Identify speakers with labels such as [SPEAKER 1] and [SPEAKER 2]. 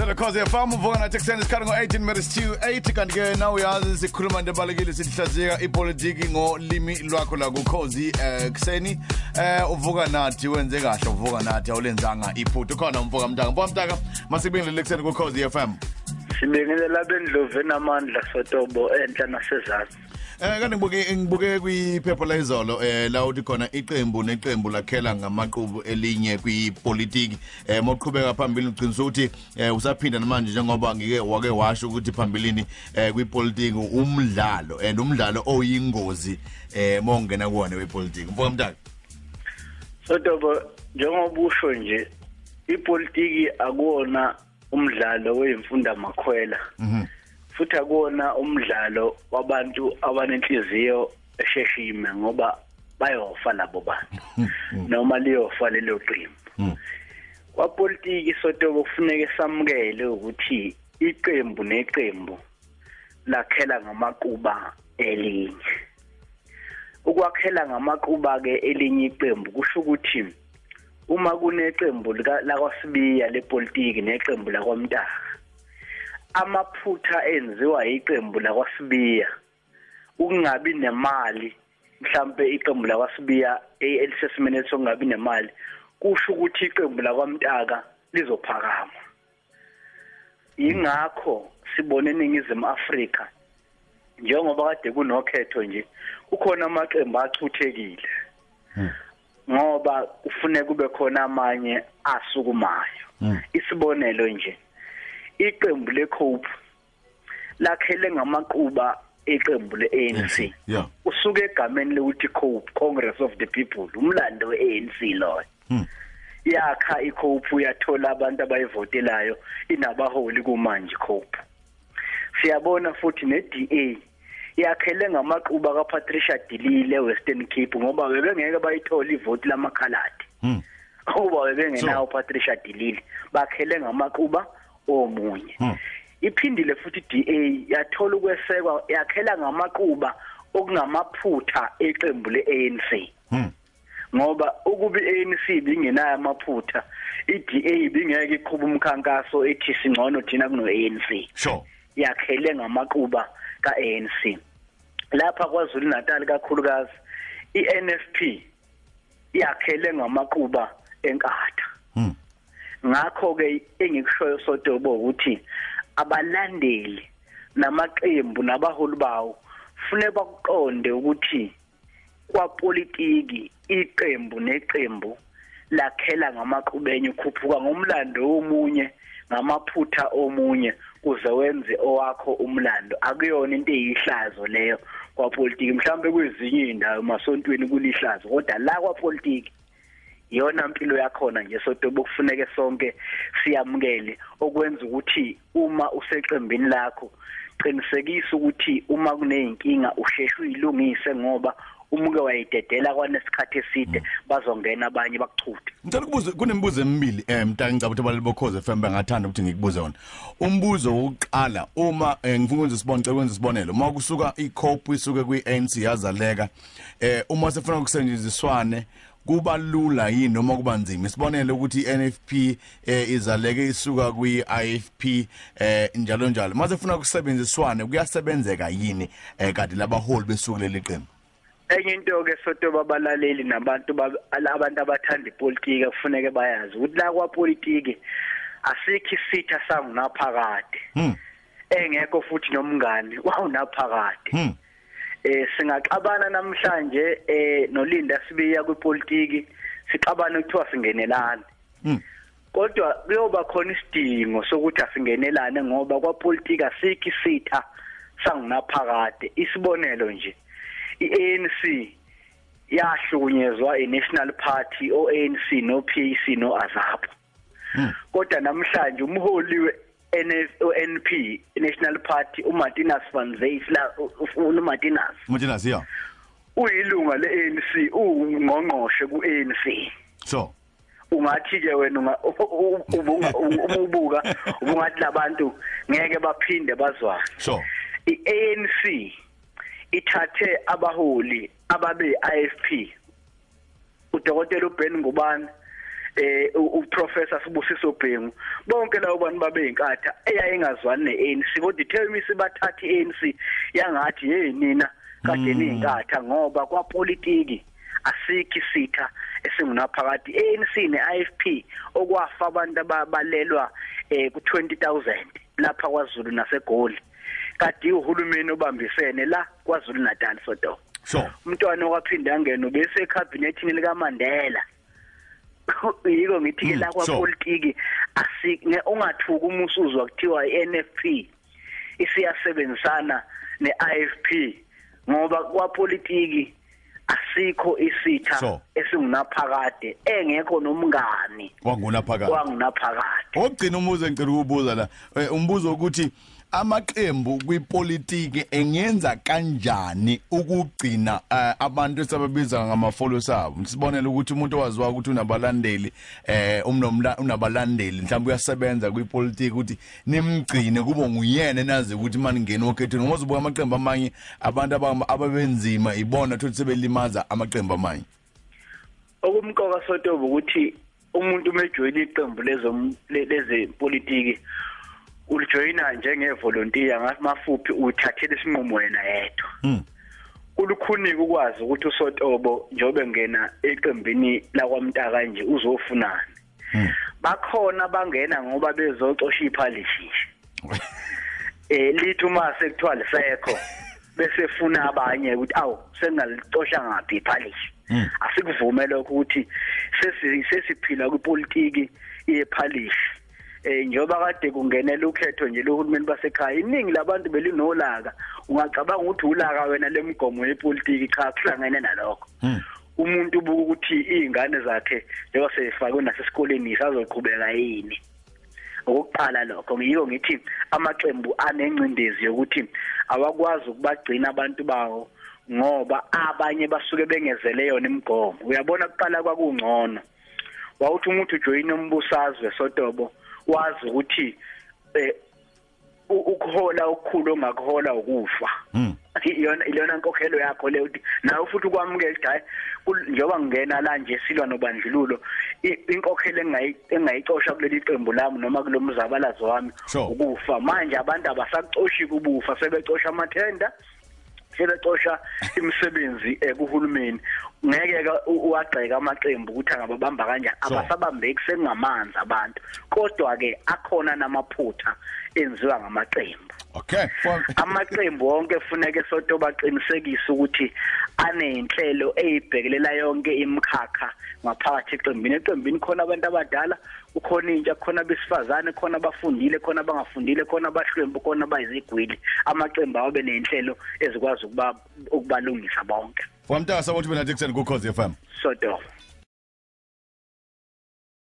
[SPEAKER 1] Cause yafama uvuka nathi ekuseni isikhathi ngo-18 minutes to 8 kanti-ke na uyazi sikhuluma into ebalulekile sihlaziyeka ipolitiki ngolimi lwakho la kukhozi eh kuseni. Eh uvuka nathi wenze kahle uvuka nathi awulenzanga iphutha ukhona umvuka mtaka mvuka mtaka masibingelele ekuseni kukhozi FM
[SPEAKER 2] sibingelela bendlovu enamandla sotobo enhla nasezantsi.
[SPEAKER 1] Eh kanti ngibuke ngibuke kwiphepha la izolo eh la uthi khona iqembu neqembu lakhela ngamaqhubu elinye kwipolitiki. Eh moqhubeka phambili uqinisa ukuthi eh usaphinda namanje njengoba ngike wake washo ukuthi phambilini eh kwipolitiki umdlalo and umdlalo oyingozi eh mongena kuwona wepolitiki mfoka mntaka
[SPEAKER 2] sotobo njengoba usho nje ipolitiki akuwona umdlalo weyimfunda makhwela
[SPEAKER 1] mhm.
[SPEAKER 2] Futhi akuwona umdlalo wabantu abanenhliziyo esheshime ngoba bayofa labo bantu. Noma liyofa lelo qembu.
[SPEAKER 1] Mm.
[SPEAKER 2] kwapolitiki sotobo kufuneka samukele ukuthi iqembu neqembu lakhela ngamaquba elinye. Ukwakhela ngamaquba ke elinye iqembu kusho ukuthi uma kuneqembu lika- lakwasibiya lepolitiki neqembu lakwamntaka amaphutha enziwa iqembu lakwasibiya ukungabi nemali mhlambe iqembu lakwasibiya e- elisesimene sokungabi nemali kusho ukuthi iqembu lakwamntaka lizophakama. Ingakho sibone eningizimu Afrika njengoba kade kunokhetho nje kukhona amaqembu achuthekile ngoba kufuneka kube khona amanye asukumayo.
[SPEAKER 1] Mm.
[SPEAKER 2] isibonelo nje iqembu leCope lakhele ngamaquba eqembu leANC usuke egameni lokuthi COPE Congress of the People umlando weANC loyo.
[SPEAKER 1] Hmm.
[SPEAKER 2] yakha iCope yathola abantu abayivotelayo inabaholi kumanje COPE siyabona futhi neDA yakhele ngamaquba kaPatricia Dilile Western Cape ngoba bebengeke bayithola ivoti lamakhaladi.
[SPEAKER 1] Mhm
[SPEAKER 2] kuba bebengenawo Patricia Dilile bakhele ngamaquba omunye.
[SPEAKER 1] Hmm.
[SPEAKER 2] iphindile futhi DA yathola ukwesekwa yakhela ngamaquba okungamaphutha eqembu leANC
[SPEAKER 1] mhm
[SPEAKER 2] ngoba ukuba iANC bingenayo amaphutha iDA bingeke iqhubha umkhankaso ethi singcono thina kunoANC
[SPEAKER 1] sure.
[SPEAKER 2] Yakhele ngamaquba kaANC lapha kwaZulu Natal kakhulukazi iNFP yakhele ngamaquba enkatha.
[SPEAKER 1] Mhm
[SPEAKER 2] ngakho ke engikushoyo sodobo ukuthi abalandeli namaqembu nabaholi bawo fune bakuqonde ukuthi kwapolitiki iqembu neqembu lakhela ngamaqubenye ukhuphuka ngomlando womunye ngamaphutha omunye kuze wenze owakho umlando. Akuyona into eyihlazo leyo kwapolitiki mhlawumbe kwezinye indawo masontweni kulihlazo kodwa la kwapolitiki iyona impilo yakhona nje sotobo kufuneke sonke siyamukele. Okwenza ukuthi uma useqembini lakho qinisekisa ukuthi uma kuneyinkinga usheshe uyilungise ngoba umuke wayidedela kwanesikhathi eside bazongena abanye bakuchuthe
[SPEAKER 1] Ngicela ukubuza kunembuzo emibili eh mntaka ngicabanga ukuthi abalali bokhoze FM bengathanda ukuthi ngikubuze wona. Umbuzo wokuqala uma eh, ngifuna ukwenza isibonelo ngicela ukwenza isibonelo. Uma kusuka iCope isuke kwiANC yazaleka eh uma sefuna ukusetshenziswane kuba lula yini noma kuba nzima? Isibonelo ukuthi iNFP eh izaleke isuka kwiIFP eh njalo njalo. Mase funa ukusebenziswana kuyasebenzeka yini eh kade labaholi besuku leli qembu?
[SPEAKER 2] Enye into ke sotoba abalaleli nabantu ba- abantu abathanda ipolitiki kufuneke bayazi ukuthi la kwapolitiki asikho isitha sangunaphakade.
[SPEAKER 1] Hm
[SPEAKER 2] engekho futhi nomngani wawunaphakade.
[SPEAKER 1] Hm
[SPEAKER 2] eh singaxabana namhlanje eh nolinda sibiya kwipolitiki sixabana ukuthiwa singenelana
[SPEAKER 1] hm
[SPEAKER 2] kodwa kuyoba khona isidingo sokuthi asingenelane ngoba kwapolitiki asikho isitha sangunaphakade. Isibonelo nje iANC yahlukunyezwa iNational Party oANC noPAC noAZAP
[SPEAKER 1] Hmm.
[SPEAKER 2] kodwa namhlanje umholi NP National Party uMartinus van Zyl uMartinus
[SPEAKER 1] Martinez yeah
[SPEAKER 2] uyilunga leANC ungqongqoshe kuANC
[SPEAKER 1] so?
[SPEAKER 2] Ungathi ke wena ubunga- u- ubuka ubungathi labantu ngeke baphinde bazwane.
[SPEAKER 1] So?
[SPEAKER 2] iANC ithathe abaholi ababe IFP udokotela uBen Ngubane eh uprofessor Sibusiso Bhengu bonke labo bantu babe inkatha eyayingazwani neANC kodwa ithemisi bathatha iANC yangathi hey nina kade niyinkatha ngoba kwapolitiki asikho isitha esingunaphakade. ANC neIFP okwafa abantu ababalelwa eh ku 20000 lapha kwaZulu naseGoli. Kade uhulumeni obambisene la kwaZulu Natal sodo
[SPEAKER 1] sure.
[SPEAKER 2] Umntwana okwaphinda angena ubese eCabinetini lika Mandela yiko ngithi ke
[SPEAKER 1] Mm,
[SPEAKER 2] la
[SPEAKER 1] so-
[SPEAKER 2] kwapolitiki asike ungathuka umusuzwa kuthiwa iNFP isiyasebenzisana neIFP ngoba kwapolitiki asikho isitha
[SPEAKER 1] So.
[SPEAKER 2] esingunaphakade engekho nomngani
[SPEAKER 1] wanguna phakathi
[SPEAKER 2] kwangunaphakade
[SPEAKER 1] ogcina umuzo engicela ukubuza la eh, umbuzo ukuthi amaqembu kwipolitiki engenza kanjani ukugcina eh, abantu esababiza ngama followers abo sibonele ukuthi umuntu owaziwa ukuthi unabalandeli eh umnomla unabalandeli mhlawumbe uyasebenza kwipolitiki ukuthi nimgcine kube nguyena nazi ukuthi manje ngene okhethweni ngoba uzobuka amaqembu amanye abantu abama- ababenzima ibona thothi sebelimaza amaqembu amanye.
[SPEAKER 2] Okumqoka sotobo ukuthi umuntu umejoyina iqembu lezo lezepolitiki ulijoyina njengevolunteer ngamafuphi uthathele isinqumo wena yedwa.
[SPEAKER 1] Mm.
[SPEAKER 2] kulukhuniki ukwazi ukuthi usotobo njobe ngena eqembini lakwamntaka nje uzofunani bakhona bangena ngoba bezocosha iphalishi eh lithi uma sekuthiwa lisekho bese funa abanye ukuthi awu sengalicosha ngaphi iphalishi asikuvume lokho ukuthi sesi sesiphila kwipolitiki yephalishi eh njoba kade kungenela ukhetho nje lohulumeni basekhaya iningi labantu belinolaka. Ungacabanga ukuthi ulaka wena lemigomo yepolitiki cha kuhlangene nalokho. Umuntu ubuka ukuthi izingane zakhe njengoba sefakwe nasesikoleni isazoqhubeka yini? Okokuqala lokho ngiyiko ngithi amaqembu anencindezi yokuthi awakwazi ukubagcina abantu bawo ngoba abanye basuke bengezele yona imigomo. Uyabona kuqala kwakungcono. Wawuthi umuntu ujoyina umbusazwe sotobo wazi ukuthi eh u- ukuhola okukhulu ongakuhola ukufa. Iyona ilona nkokhelo yakho le uthi nawe futhi ukwamukela ukuthi hayi kul- njengoba ngingena la nje silwa nobandlululo i- inkokhelo engayi engayicosha kuleli qembu lami noma kulomzabalazo wami
[SPEAKER 1] Sure.
[SPEAKER 2] ukufa. Manje abantu abasacoshi kubufa sebecosha amathenda sebecosha imisebenzi eh, kuhulumeni. Ngeke ke u- uwagxeka amaqembu ukuthi angababamba kanjani.
[SPEAKER 1] Sure.
[SPEAKER 2] abasabambeki sengamanzi abantu kodwa ke akhona namaphutha enziwa ngamaqembu.
[SPEAKER 1] Okay for
[SPEAKER 2] amaqembu wonke kufuneka soto baqinisekise ukuthi anenhlelo ezibhekelela yonke imikhakha ngaphakathi eqembini eqembini khona abantu abadala ukhona intsha khona besifazane khona abafundile khona abangafundile khona abahlwempu khona abayizigwili. Amaqembu awabe nenhlelo ezikwazi ukuba ukubalungisa bonke.
[SPEAKER 1] For mntaka sabothi bena Dixon ku Cause FM
[SPEAKER 2] soto